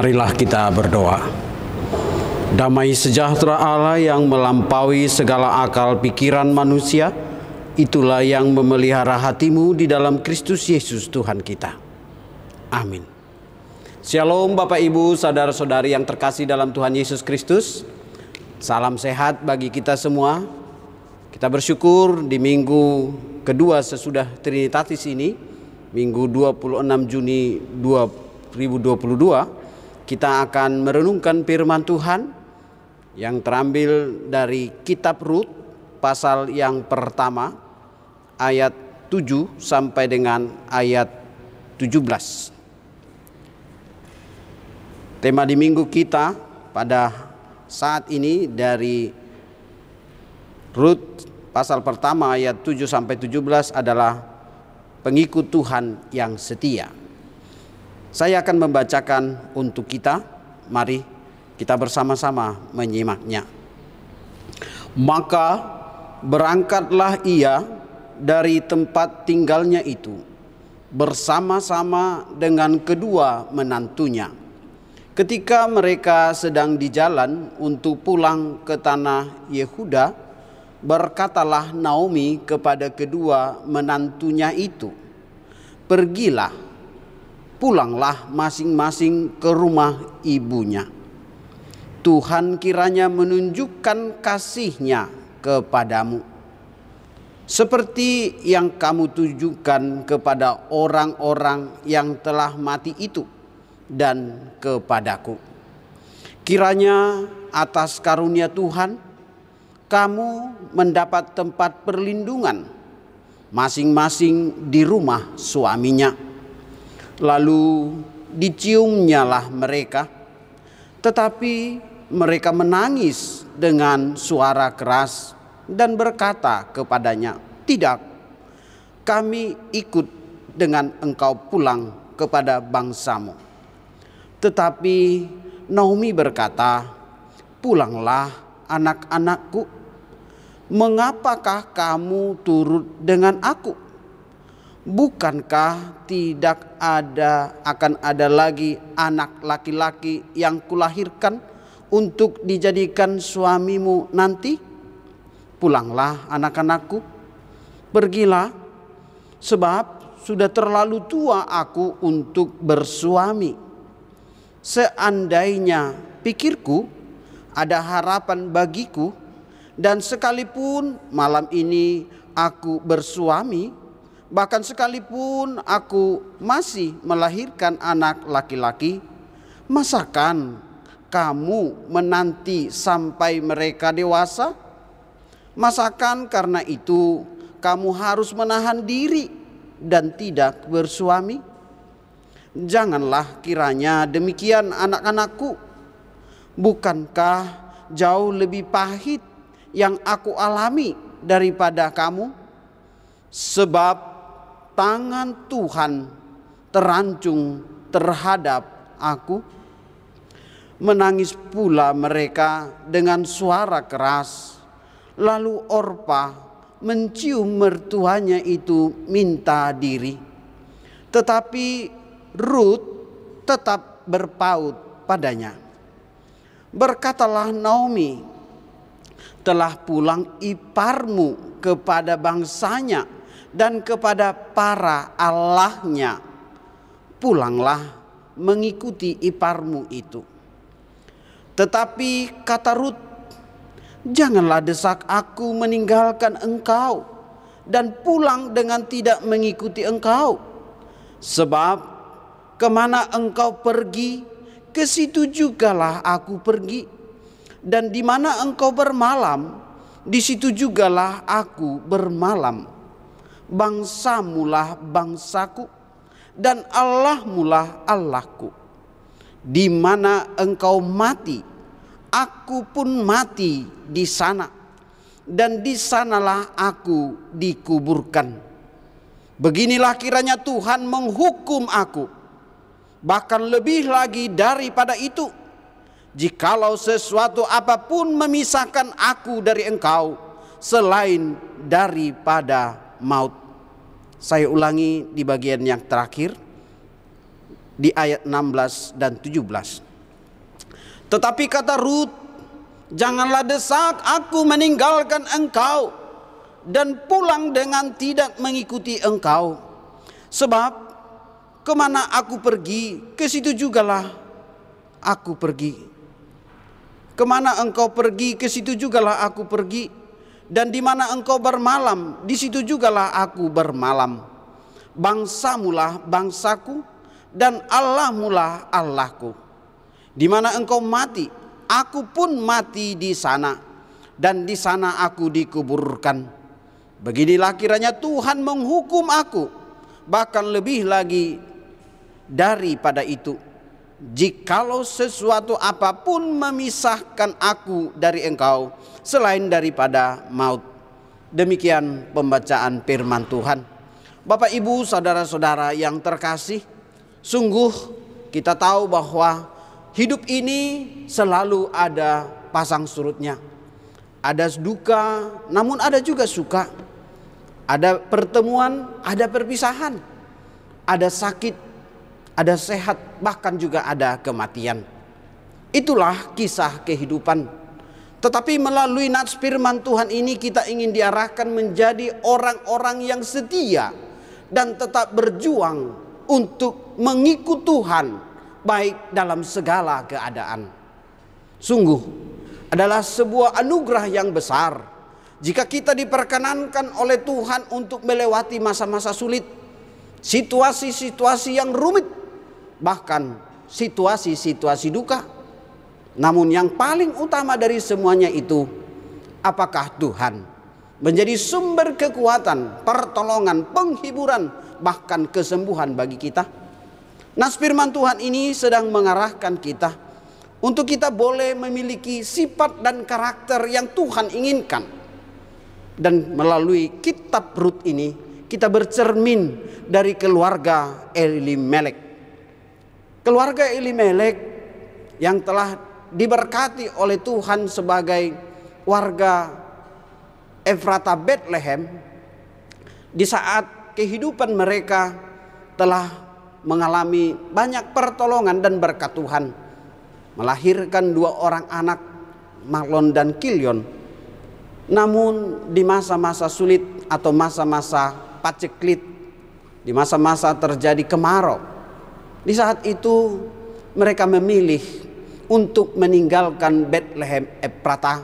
Marilah kita berdoa. Damai sejahtera Allah yang melampaui segala akal pikiran manusia, itulah yang memelihara hatimu di dalam Kristus Yesus Tuhan kita. Amin. Shalom Bapak Ibu, saudara-saudari yang terkasih dalam Tuhan Yesus Kristus. Salam sehat bagi kita semua. Kita bersyukur di minggu kedua sesudah Trinitatis ini, minggu 26 Juni 2022, kita akan merenungkan firman Tuhan yang terambil dari kitab Rut pasal yang pertama ayat 7 sampai dengan ayat 17. Tema di minggu kita pada saat ini dari Rut pasal pertama ayat 7 sampai 17 adalah pengikut Tuhan yang setia. Saya akan membacakan untuk kita. Mari kita bersama-sama menyimaknya. Maka berangkatlah ia dari tempat tinggalnya itu bersama-sama dengan kedua menantunya. Ketika mereka sedang di jalan untuk pulang ke tanah Yehuda, berkatalah Naomi kepada kedua menantunya itu, "Pergilah pulanglah masing-masing ke rumah ibunya. Tuhan kiranya menunjukkan kasihnya kepadamu. Seperti yang kamu tunjukkan kepada orang-orang yang telah mati itu dan kepadaku. Kiranya atas karunia Tuhan kamu mendapat tempat perlindungan masing-masing di rumah suaminya lalu diciumnyalah mereka, tetapi mereka menangis dengan suara keras dan berkata kepadanya, "Tidak, kami ikut dengan engkau pulang kepada bangsamu." Tetapi Naomi berkata, "Pulanglah, anak-anakku. Mengapakah kamu turut dengan aku?" Bukankah tidak ada akan ada lagi anak laki-laki yang kulahirkan untuk dijadikan suamimu nanti? Pulanglah anak-anakku, pergilah sebab sudah terlalu tua aku untuk bersuami. Seandainya pikirku ada harapan bagiku dan sekalipun malam ini aku bersuami, Bahkan sekalipun aku masih melahirkan anak laki-laki, masakan kamu menanti sampai mereka dewasa? Masakan karena itu kamu harus menahan diri dan tidak bersuami? Janganlah kiranya demikian anak-anakku. Bukankah jauh lebih pahit yang aku alami daripada kamu? Sebab tangan Tuhan terancung terhadap aku. Menangis pula mereka dengan suara keras. Lalu Orpa mencium mertuanya itu minta diri. Tetapi Ruth tetap berpaut padanya. Berkatalah Naomi, telah pulang iparmu kepada bangsanya dan kepada para allahnya. Pulanglah mengikuti iparmu itu. Tetapi kata Rut, janganlah desak aku meninggalkan engkau dan pulang dengan tidak mengikuti engkau. Sebab ke mana engkau pergi, ke situ jugalah aku pergi. Dan di mana engkau bermalam, di situ jugalah aku bermalam bangsamulah bangsaku dan Allahmulah Allahku. Di mana engkau mati, aku pun mati di sana. Dan di sanalah aku dikuburkan. Beginilah kiranya Tuhan menghukum aku. Bahkan lebih lagi daripada itu. Jikalau sesuatu apa pun memisahkan aku dari engkau. Selain daripada maut. Saya ulangi di bagian yang terakhir di ayat 16 dan 17. Tetapi kata Rut, janganlah desak aku meninggalkan engkau dan pulang dengan tidak mengikuti engkau. Sebab ke mana aku pergi, ke situ jugalah aku pergi. Ke mana engkau pergi, ke situ jugalah aku pergi. Dan di mana engkau bermalam, di situ jugalah aku bermalam. Bangsamulah bangsaku, dan Allah mula Allahku. Di mana engkau mati, aku pun mati di sana, dan di sana aku dikuburkan. Beginilah kiranya Tuhan menghukum aku, bahkan lebih lagi daripada itu. Jikalau sesuatu apa pun memisahkan aku dari engkau selain daripada maut. Demikian pembacaan firman Tuhan. Bapak Ibu, saudara-saudara yang terkasih, Sungguh kita tahu bahwa hidup ini selalu ada pasang surutnya. Ada duka, namun ada juga suka. Ada pertemuan, ada perpisahan. Ada sakit, ada sehat, bahkan juga ada kematian. Itulah kisah kehidupan. Tetapi melalui nats firman Tuhan ini kita ingin diarahkan menjadi orang-orang yang setia dan tetap berjuang untuk mengikut Tuhan baik dalam segala keadaan. Sungguh adalah sebuah anugerah yang besar jika kita diperkenankan oleh Tuhan untuk melewati masa-masa sulit, situasi-situasi yang rumit, bahkan situasi-situasi duka. Namun yang paling utama dari semuanya itu, apakah Tuhan menjadi sumber kekuatan, pertolongan, penghiburan, bahkan kesembuhan bagi kita. Nas firman Tuhan ini sedang mengarahkan kita untuk kita boleh memiliki sifat dan karakter yang Tuhan inginkan. Dan melalui kitab Rut ini kita bercermin dari keluarga Elimelek. Keluarga Elimelek yang telah diberkati oleh Tuhan sebagai warga Efrata Bethlehem di saat kehidupan mereka telah mengalami banyak pertolongan dan berkat Tuhan. Melahirkan dua orang anak, Mahlon dan Kilion. Namun di masa-masa sulit atau masa-masa paceklit, di masa-masa terjadi kemarau, di saat itu mereka memilih untuk meninggalkan Bethlehem Epratah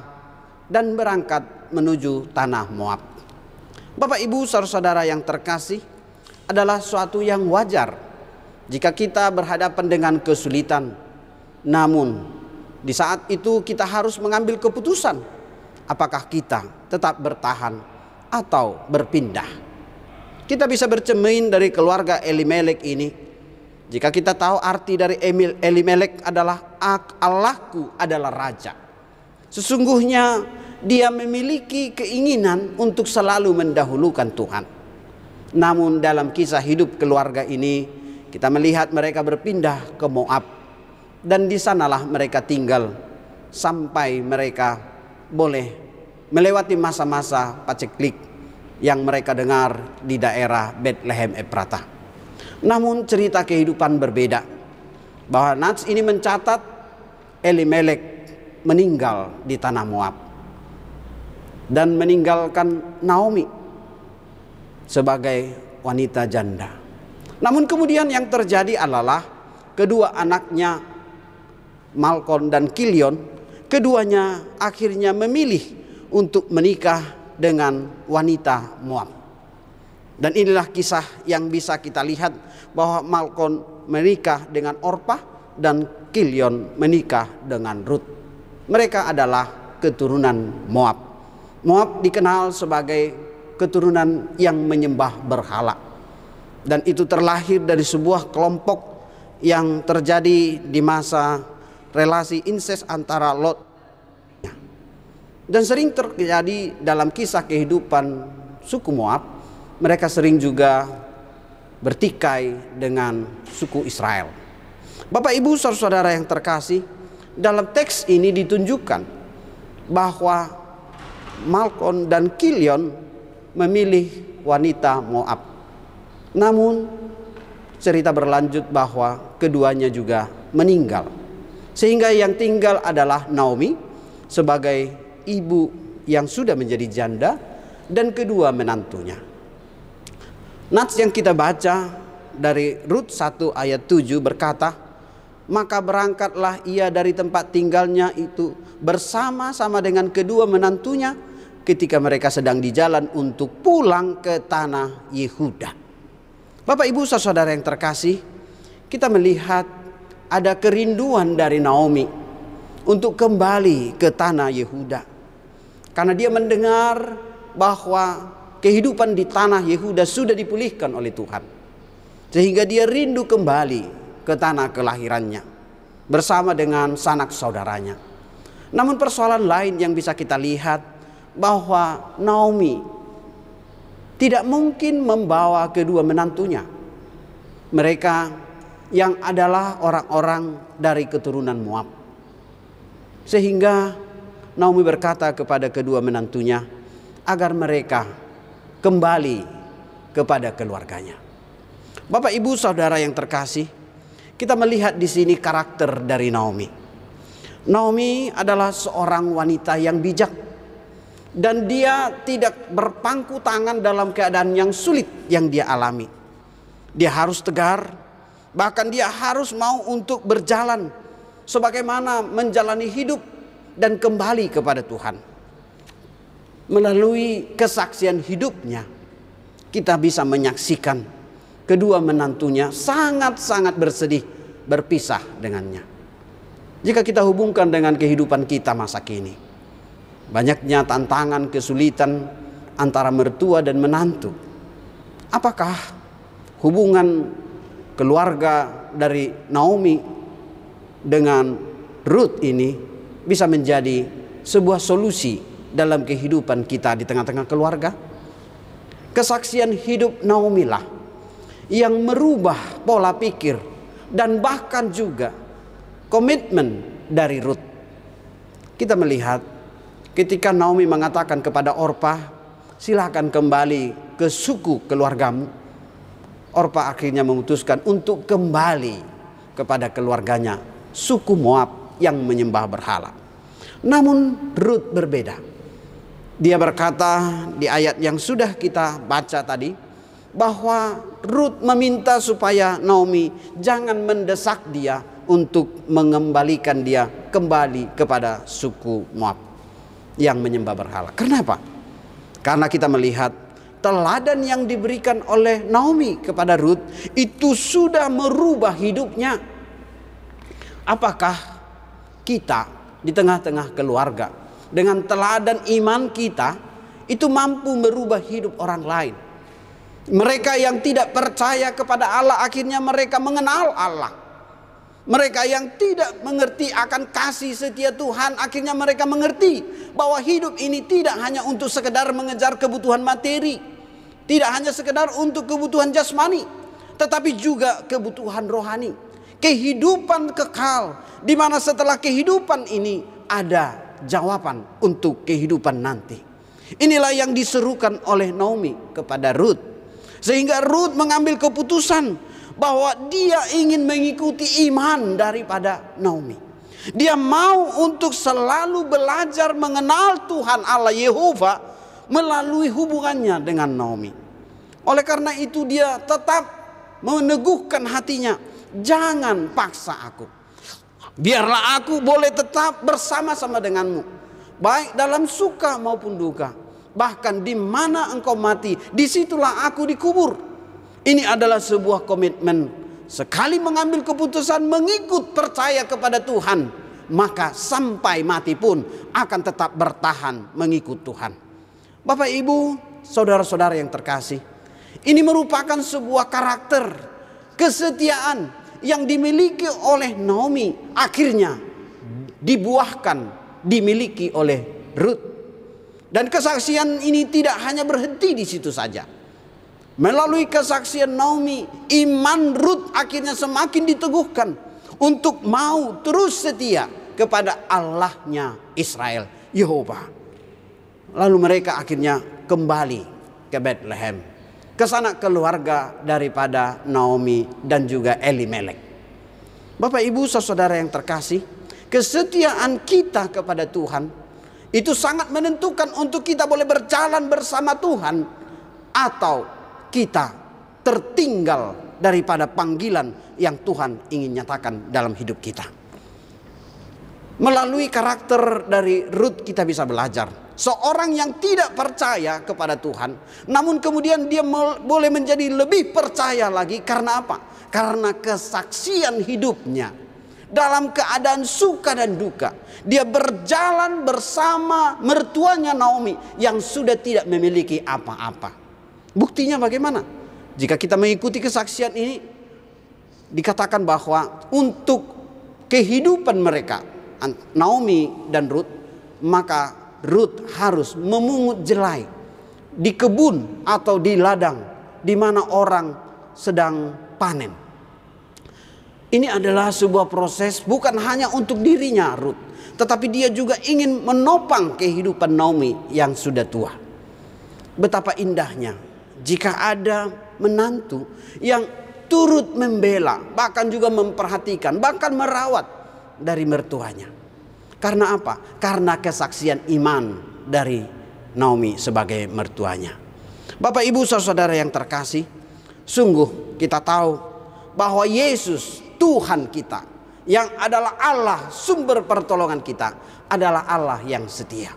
dan berangkat menuju tanah Moab. Bapak Ibu saudara-saudara yang terkasih adalah suatu yang wajar jika kita berhadapan dengan kesulitan. Namun di saat itu kita harus mengambil keputusan apakah kita tetap bertahan atau berpindah. Kita bisa bercermin dari keluarga Elimelek ini. Jika kita tahu arti dari Emil Elimelek adalah Allahku adalah raja. Sesungguhnya dia memiliki keinginan untuk selalu mendahulukan Tuhan. Namun dalam kisah hidup keluarga ini kita melihat mereka berpindah ke Moab dan di sanalah mereka tinggal sampai mereka boleh melewati masa-masa paceklik yang mereka dengar di daerah Bethlehem Efrata. Namun cerita kehidupan berbeda. Bahwa Nats ini mencatat Elimelek meninggal di tanah Moab dan meninggalkan Naomi sebagai wanita janda. Namun kemudian yang terjadi adalah kedua anaknya Malkon dan Kilion, keduanya akhirnya memilih untuk menikah dengan wanita Moab. Dan inilah kisah yang bisa kita lihat bahwa Malkon menikah dengan Orpah dan Kilion menikah dengan Ruth. Mereka adalah keturunan Moab. Moab dikenal sebagai keturunan yang menyembah berhala. Dan itu terlahir dari sebuah kelompok yang terjadi di masa relasi incest antara Lot dan sering terjadi dalam kisah kehidupan suku Moab. Mereka sering juga bertikai dengan suku Israel. Bapak Ibu saudara-saudara yang terkasih, dalam teks ini ditunjukkan bahwa Malkon dan Kilion memilih wanita Moab. Namun cerita berlanjut bahwa keduanya juga meninggal. Sehingga yang tinggal adalah Naomi sebagai ibu yang sudah menjadi janda dan kedua menantunya. Nats yang kita baca dari Rut 1 ayat 7 berkata, maka berangkatlah ia dari tempat tinggalnya itu bersama-sama dengan kedua menantunya ketika mereka sedang di jalan untuk pulang ke tanah Yehuda. Bapak Ibu saudara yang terkasih, kita melihat ada kerinduan dari Naomi untuk kembali ke tanah Yehuda. Karena dia mendengar bahwa kehidupan di tanah Yehuda sudah dipulihkan oleh Tuhan. Sehingga dia rindu kembali ke tanah kelahirannya bersama dengan sanak saudaranya. Namun persoalan lain yang bisa kita lihat bahwa Naomi tidak mungkin membawa kedua menantunya. Mereka yang adalah orang-orang dari keturunan Moab. Sehingga Naomi berkata kepada kedua menantunya agar mereka kembali kepada keluarganya. Bapak Ibu Saudara yang terkasih, kita melihat di sini karakter dari Naomi. Naomi adalah seorang wanita yang bijak dan dia tidak berpangku tangan dalam keadaan yang sulit yang dia alami. Dia harus tegar, Bahkan dia harus mau untuk berjalan sebagaimana menjalani hidup dan kembali kepada Tuhan. Melalui kesaksian hidupnya, kita bisa menyaksikan kedua menantunya sangat-sangat bersedih berpisah dengannya. Jika kita hubungkan dengan kehidupan kita masa kini, banyaknya tantangan, kesulitan antara mertua dan menantu. Apakah hubungan keluarga dari Naomi dengan Ruth ini bisa menjadi sebuah solusi dalam kehidupan kita di tengah-tengah keluarga. Kesaksian hidup Naomi lah yang merubah pola pikir dan bahkan juga komitmen dari Ruth. Kita melihat ketika Naomi mengatakan kepada Orpah, silakan kembali ke suku keluargamu Orpa akhirnya memutuskan untuk kembali kepada keluarganya, suku Moab yang menyembah berhala. Namun Ruth berbeda. Dia berkata di ayat yang sudah kita baca tadi bahwa Ruth meminta supaya Naomi jangan mendesak dia untuk mengembalikan dia kembali kepada suku Moab yang menyembah berhala. Kenapa? Karena kita melihat teladan yang diberikan oleh Naomi kepada Ruth itu sudah merubah hidupnya. Apakah kita di tengah-tengah keluarga dengan teladan iman kita itu mampu merubah hidup orang lain? Mereka yang tidak percaya kepada Allah akhirnya mereka mengenal Allah. Mereka yang tidak mengerti akan kasih setia Tuhan akhirnya mereka mengerti bahwa hidup ini tidak hanya untuk sekedar mengejar kebutuhan materi tidak hanya sekedar untuk kebutuhan jasmani, tetapi juga kebutuhan rohani. Kehidupan kekal di mana setelah kehidupan ini ada jawaban untuk kehidupan nanti. Inilah yang diserukan oleh Naomi kepada Ruth. Sehingga Ruth mengambil keputusan bahwa dia ingin mengikuti iman daripada Naomi. Dia mau untuk selalu belajar mengenal Tuhan Allah Yehova melalui hubungannya dengan Naomi. Oleh karena itu dia tetap meneguhkan hatinya, jangan paksa aku. Biarlah aku boleh tetap bersama-sama denganmu, baik dalam suka maupun duka. Bahkan di mana engkau mati, di situlah aku dikubur. Ini adalah sebuah komitmen. Sekali mengambil keputusan mengikut percaya kepada Tuhan, maka sampai mati pun akan tetap bertahan mengikut Tuhan. Bapak Ibu, saudara-saudara yang terkasih, ini merupakan sebuah karakter kesetiaan yang dimiliki oleh Naomi akhirnya dibuahkan dimiliki oleh Ruth. Dan kesaksian ini tidak hanya berhenti di situ saja. Melalui kesaksian Naomi, iman Ruth akhirnya semakin diteguhkan untuk mau terus setia kepada Allahnya Israel, Yehova. Lalu mereka akhirnya kembali ke Bethlehem. Ke sana keluarga daripada Naomi dan juga Elimelek. Bapak Ibu saudara yang terkasih, Kesetiaan kita kepada Tuhan itu sangat menentukan untuk kita boleh berjalan bersama Tuhan atau kita tertinggal daripada panggilan yang Tuhan ingin nyatakan dalam hidup kita. Melalui karakter dari Ruth kita bisa belajar. Seorang yang tidak percaya kepada Tuhan, namun kemudian dia boleh menjadi lebih percaya lagi karena apa? Karena kesaksian hidupnya dalam keadaan suka dan duka. Dia berjalan bersama mertuanya Naomi yang sudah tidak memiliki apa-apa. Buktinya bagaimana? Jika kita mengikuti kesaksian ini, dikatakan bahwa untuk kehidupan mereka, Naomi dan Ruth, maka Ruth harus memungut jelai di kebun atau di ladang di mana orang sedang panen. Ini adalah sebuah proses bukan hanya untuk dirinya Ruth, tetapi dia juga ingin menopang kehidupan Naomi yang sudah tua. Betapa indahnya jika ada menantu yang turut membela, bahkan juga memperhatikan, bahkan merawat dari mertuanya. Karena apa? Karena kesaksian iman dari Naomi sebagai mertuanya. Bapak Ibu saudara yang terkasih, sungguh kita tahu bahwa Yesus Tuhan kita yang adalah Allah sumber pertolongan kita adalah Allah yang setia.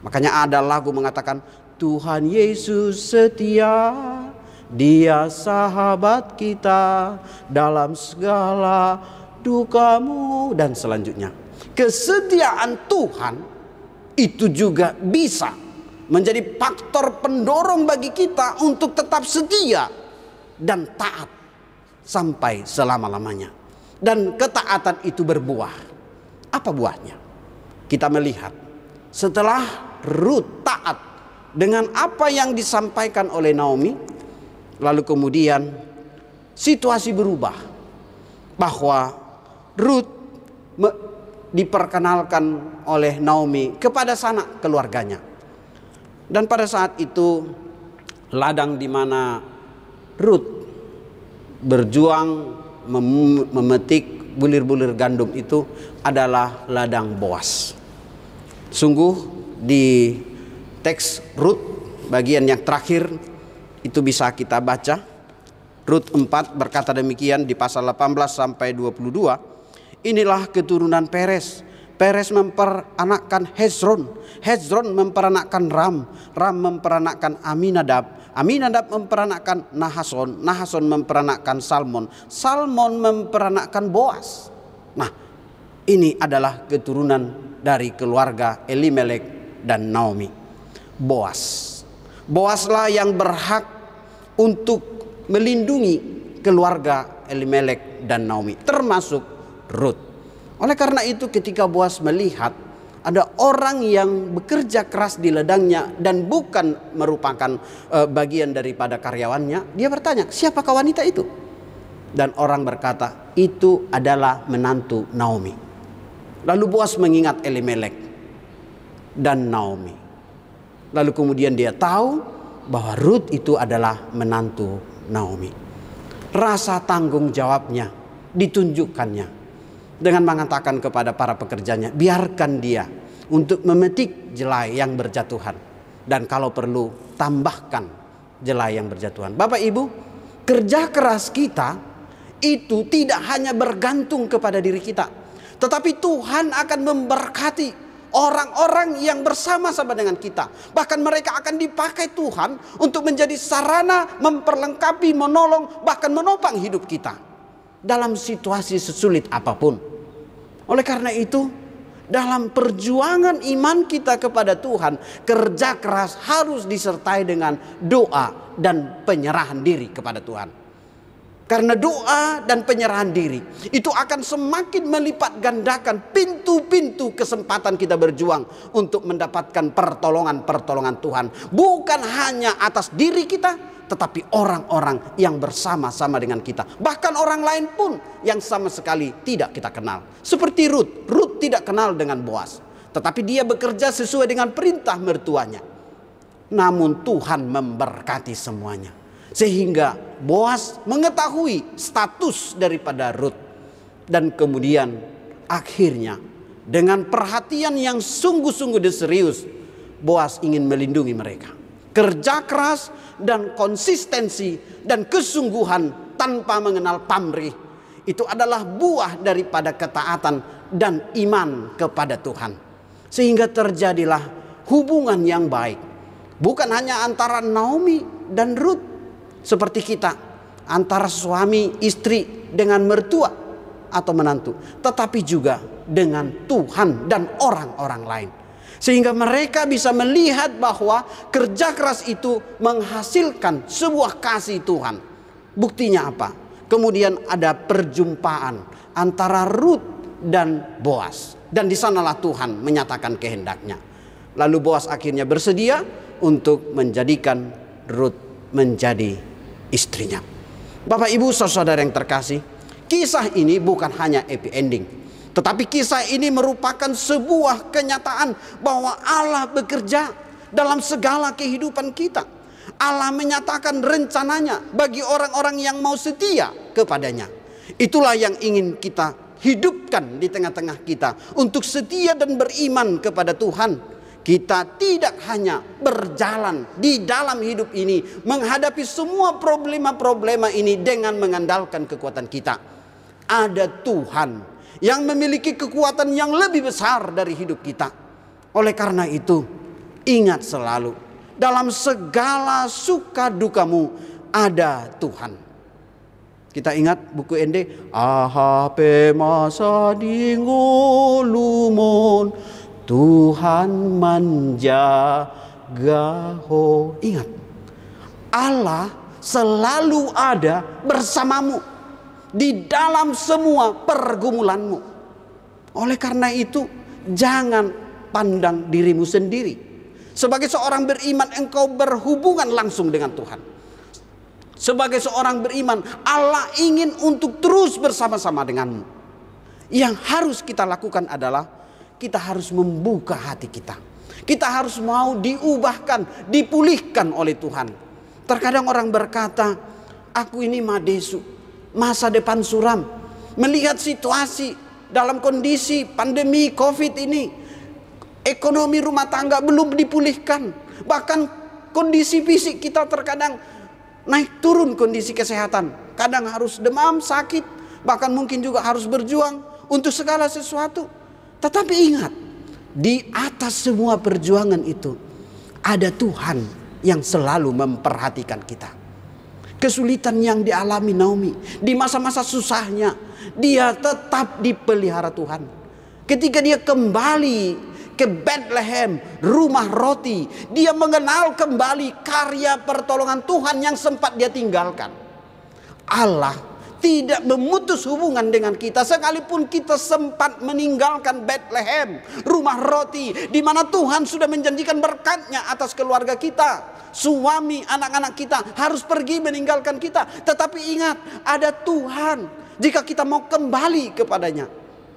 Makanya ada lagu mengatakan Tuhan Yesus setia dia sahabat kita dalam segala dukamu dan selanjutnya. Kesetiaan Tuhan itu juga bisa menjadi faktor pendorong bagi kita untuk tetap setia dan taat sampai selama-lamanya. Dan ketaatan itu berbuah. Apa buahnya? Kita melihat setelah Ruth taat dengan apa yang disampaikan oleh Naomi, lalu kemudian situasi berubah bahwa Ruth diperkenalkan oleh Naomi kepada sanak keluarganya. Dan pada saat itu ladang di mana Ruth berjuang mem memetik bulir-bulir gandum itu adalah ladang Boas. Sungguh di teks Rut bagian yang terakhir itu bisa kita baca. Rut 4 berkata demikian di pasal 18 sampai 22. Inilah keturunan Peres. Peres memperanakkan Hezron. Hezron memperanakkan Ram. Ram memperanakkan Aminadab. Aminadab memperanakkan Nahason, Nahason memperanakkan Salmon, Salmon memperanakkan Boas. Nah, ini adalah keturunan dari keluarga Elimelek dan Naomi. Boas. Boaslah yang berhak untuk melindungi keluarga Elimelek dan Naomi, termasuk Ruth. Oleh karena itu ketika Boas melihat ada orang yang bekerja keras di ladangnya dan bukan merupakan uh, bagian daripada karyawannya, dia bertanya, "Siapakah wanita itu?" Dan orang berkata, "Itu adalah menantu Naomi." Lalu Boas mengingat Elimelek dan Naomi. Lalu kemudian dia tahu bahwa Ruth itu adalah menantu Naomi. Rasa tanggung jawabnya ditunjukkannya dengan mengatakan kepada para pekerjanya, biarkan dia untuk memetik jelai yang berjatuhan. Dan kalau perlu, tambahkan jelai yang berjatuhan. Bapak Ibu, kerja keras kita itu tidak hanya bergantung kepada diri kita. Tetapi Tuhan akan memberkati orang-orang yang bersama-sama dengan kita. Bahkan mereka akan dipakai Tuhan untuk menjadi sarana memperlengkapi, menolong, bahkan menopang hidup kita dalam situasi sesulit apa pun. Oleh karena itu, dalam perjuangan iman kita kepada Tuhan, kerja keras harus disertai dengan doa dan penyerahan diri kepada Tuhan. Karena doa dan penyerahan diri itu akan semakin melipat gandakan pintu-pintu kesempatan kita berjuang untuk mendapatkan pertolongan-pertolongan Tuhan. Bukan hanya atas diri kita, tetapi orang-orang yang bersama-sama dengan kita. Bahkan orang lain pun yang sama sekali tidak kita kenal. Seperti Ruth, Ruth tidak kenal dengan Boas, tetapi dia bekerja sesuai dengan perintah mertuanya. Namun Tuhan memberkati semuanya. Sehingga Boas mengetahui status daripada Ruth dan kemudian akhirnya dengan perhatian yang sungguh-sungguh serius, Boas ingin melindungi mereka. Kerja keras dan konsistensi dan kesungguhan tanpa mengenal pamrih itu adalah buah daripada ketaatan dan iman kepada Tuhan. Sehingga terjadilah hubungan yang baik. Bukan hanya antara Naomi dan Ruth seperti kita, antara suami istri dengan mertua atau menantu, tetapi juga dengan Tuhan dan orang-orang lain. Sehingga mereka bisa melihat bahwa kerja keras itu menghasilkan sebuah kasih Tuhan. Buktinya apa? Kemudian ada perjumpaan antara Ruth dan Boas. Dan di sanalah Tuhan menyatakan kehendaknya. Lalu Boas akhirnya bersedia untuk menjadikan Ruth menjadi istrinya. Bapak Ibu saudara yang terkasih, kisah ini bukan hanya happy ending. Tetapi kisah ini merupakan sebuah kenyataan bahwa Allah bekerja dalam segala kehidupan kita. Allah menyatakan rencananya bagi orang-orang yang mau setia kepadanya. Itulah yang ingin kita hidupkan di tengah-tengah kita untuk setia dan beriman kepada Tuhan kita tidak hanya berjalan di dalam hidup ini menghadapi semua problema-problema ini dengan mengandalkan kekuatan kita. Ada Tuhan yang memiliki kekuatan yang lebih besar dari hidup kita. Oleh karena itu, ingat selalu dalam segala suka dukamu ada Tuhan. Kita ingat buku Ende, Ahape masa dingulumon Tuhan menjagamu. Ingat, Allah selalu ada bersamamu di dalam semua pergumulanmu. Oleh karena itu, jangan pandang dirimu sendiri. Sebagai seorang beriman, engkau berhubungan langsung dengan Tuhan. Sebagai seorang beriman, Allah ingin untuk terus bersama-sama denganmu. Yang harus kita lakukan adalah kita harus membuka hati kita. Kita harus mau diubahkan, dipulihkan oleh Tuhan. Terkadang orang berkata, aku ini madesu, masa depan suram. Melihat situasi dalam kondisi pandemi COVID ini, ekonomi rumah tangga belum dipulihkan. Bahkan kondisi fisik kita terkadang naik turun kondisi kesehatan. Kadang harus demam, sakit, bahkan mungkin juga harus berjuang untuk segala sesuatu. Tetapi ingat, di atas semua perjuangan itu ada Tuhan yang selalu memperhatikan kita. Kesulitan yang dialami Naomi di masa-masa susahnya, dia tetap dipelihara Tuhan. Ketika dia kembali ke Bethlehem, rumah roti, dia mengenal kembali karya pertolongan Tuhan yang sempat dia tinggalkan. Allah tidak memutus hubungan dengan kita sekalipun kita sempat meninggalkan Bethlehem, rumah roti di mana Tuhan sudah menjanjikan berkatnya atas keluarga kita. Suami, anak-anak kita harus pergi meninggalkan kita, tetapi ingat ada Tuhan. Jika kita mau kembali kepadanya,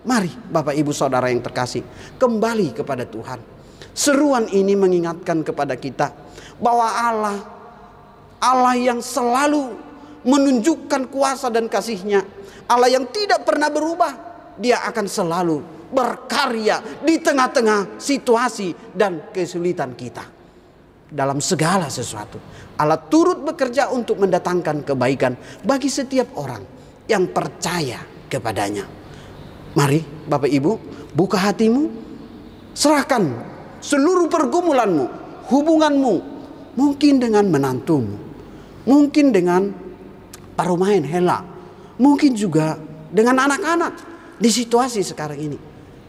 mari Bapak Ibu Saudara yang terkasih, kembali kepada Tuhan. Seruan ini mengingatkan kepada kita bahwa Allah Allah yang selalu menunjukkan kuasa dan kasihnya. Allah yang tidak pernah berubah. Dia akan selalu berkarya di tengah-tengah situasi dan kesulitan kita. Dalam segala sesuatu. Allah turut bekerja untuk mendatangkan kebaikan bagi setiap orang yang percaya kepadanya. Mari Bapak Ibu buka hatimu. Serahkan seluruh pergumulanmu, hubunganmu. Mungkin dengan menantumu. Mungkin dengan main hela. Mungkin juga dengan anak-anak di situasi sekarang ini.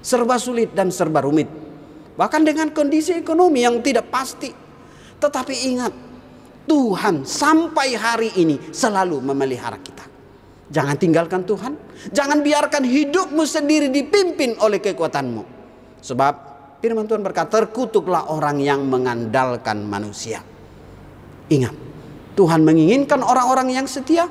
Serba sulit dan serba rumit. Bahkan dengan kondisi ekonomi yang tidak pasti. Tetapi ingat, Tuhan sampai hari ini selalu memelihara kita. Jangan tinggalkan Tuhan. Jangan biarkan hidupmu sendiri dipimpin oleh kekuatanmu. Sebab firman Tuhan berkata, terkutuklah orang yang mengandalkan manusia. Ingat, Tuhan menginginkan orang-orang yang setia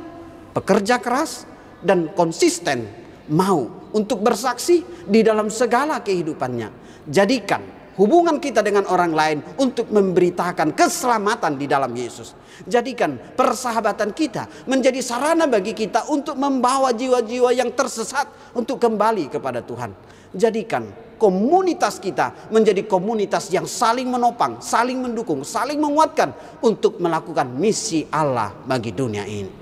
bekerja keras dan konsisten mau untuk bersaksi di dalam segala kehidupannya. Jadikan hubungan kita dengan orang lain untuk memberitakan keselamatan di dalam Yesus. Jadikan persahabatan kita menjadi sarana bagi kita untuk membawa jiwa-jiwa yang tersesat untuk kembali kepada Tuhan. Jadikan komunitas kita menjadi komunitas yang saling menopang, saling mendukung, saling menguatkan untuk melakukan misi Allah bagi dunia ini.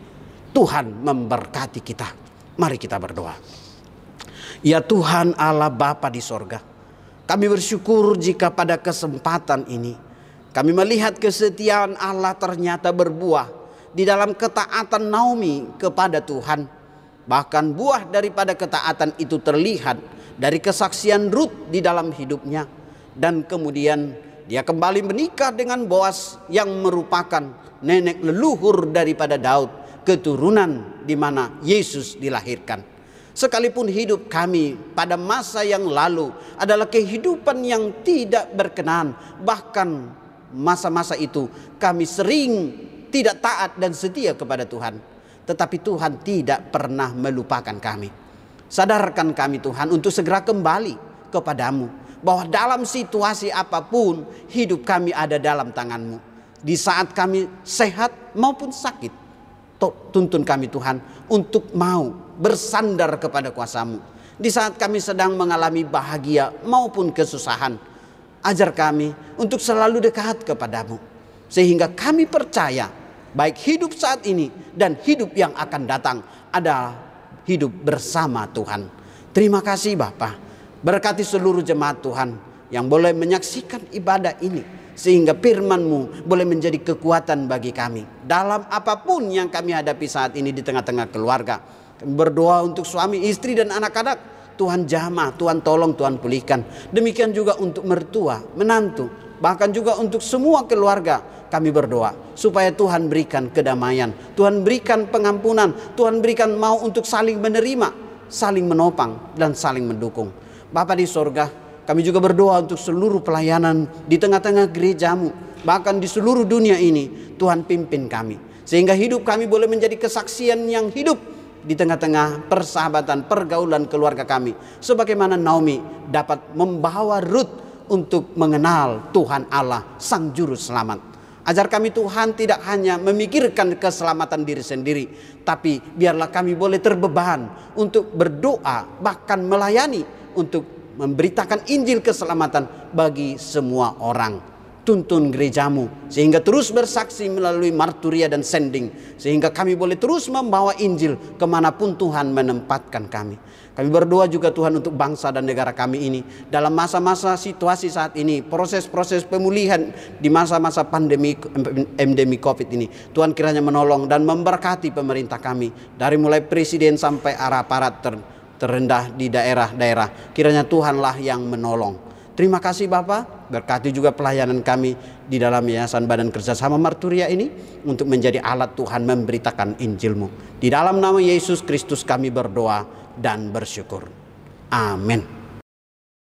Tuhan memberkati kita. Mari kita berdoa. Ya Tuhan Allah Bapa di sorga. Kami bersyukur jika pada kesempatan ini kami melihat kesetiaan Allah ternyata berbuah di dalam ketaatan Naomi kepada Tuhan. Bahkan buah daripada ketaatan itu terlihat dari kesaksian Ruth di dalam hidupnya dan kemudian dia kembali menikah dengan Boas yang merupakan nenek leluhur daripada Daud, keturunan di mana Yesus dilahirkan. Sekalipun hidup kami pada masa yang lalu adalah kehidupan yang tidak berkenan, bahkan masa-masa itu kami sering tidak taat dan setia kepada Tuhan, tetapi Tuhan tidak pernah melupakan kami. Sadarkan kami Tuhan untuk segera kembali kepadamu bahwa dalam situasi apa pun hidup kami ada dalam tanganmu. Di saat kami sehat maupun sakit, tuntun kami Tuhan untuk mau bersandar kepada kuasamu. Di saat kami sedang mengalami bahagia maupun kesusahan, ajar kami untuk selalu dekat kepadamu. Sehingga kami percaya baik hidup saat ini dan hidup yang akan datang adalah hidup bersama Tuhan. Terima kasih Bapak. Berkati seluruh jemaat Tuhan yang boleh menyaksikan ibadah ini sehingga firman-Mu boleh menjadi kekuatan bagi kami dalam apa pun yang kami hadapi saat ini di tengah-tengah keluarga Berdoa untuk suami, istri dan anak-anak. Tuhan jamah, Tuhan tolong, Tuhan pulihkan. Demikian juga untuk mertua, menantu, bahkan juga untuk semua keluarga kami berdoa supaya Tuhan berikan kedamaian, Tuhan berikan pengampunan, Tuhan berikan mau untuk saling menerima, saling menopang dan saling mendukung. Bapa di sorga, kami juga berdoa untuk seluruh pelayanan di tengah-tengah gerejamu, bahkan di seluruh dunia ini, Tuhan pimpin kami. Sehingga hidup kami boleh menjadi kesaksian yang hidup di tengah-tengah persahabatan, pergaulan keluarga kami. Sebagaimana Naomi dapat membawa Ruth untuk mengenal Tuhan Allah, Sang Juru Selamat. Ajar kami Tuhan tidak hanya memikirkan keselamatan diri sendiri, tapi biarlah kami boleh terbeban untuk berdoa, bahkan melayani untuk memberitakan Injil keselamatan bagi semua orang tuntun gerejamu sehingga terus bersaksi melalui marturia dan sending sehingga kami boleh terus membawa Injil ke mana pun Tuhan menempatkan kami. Kami berdoa juga Tuhan untuk bangsa dan negara kami ini dalam masa-masa situasi saat ini, proses-proses pemulihan di masa-masa pandemi endemi COVID ini. Tuhan kiranya menolong dan memberkati pemerintah kami dari mulai presiden sampai arah aparat terendah di daerah-daerah. Kiranya Tuhanlah yang menolong. Terima kasih Bapak, berkati juga pelayanan kami di dalam Yayasan Badan Kerjasama Marturia ini untuk menjadi alat Tuhan memberitakan Injilmu. Di dalam nama Yesus Kristus kami berdoa dan bersyukur. Amin.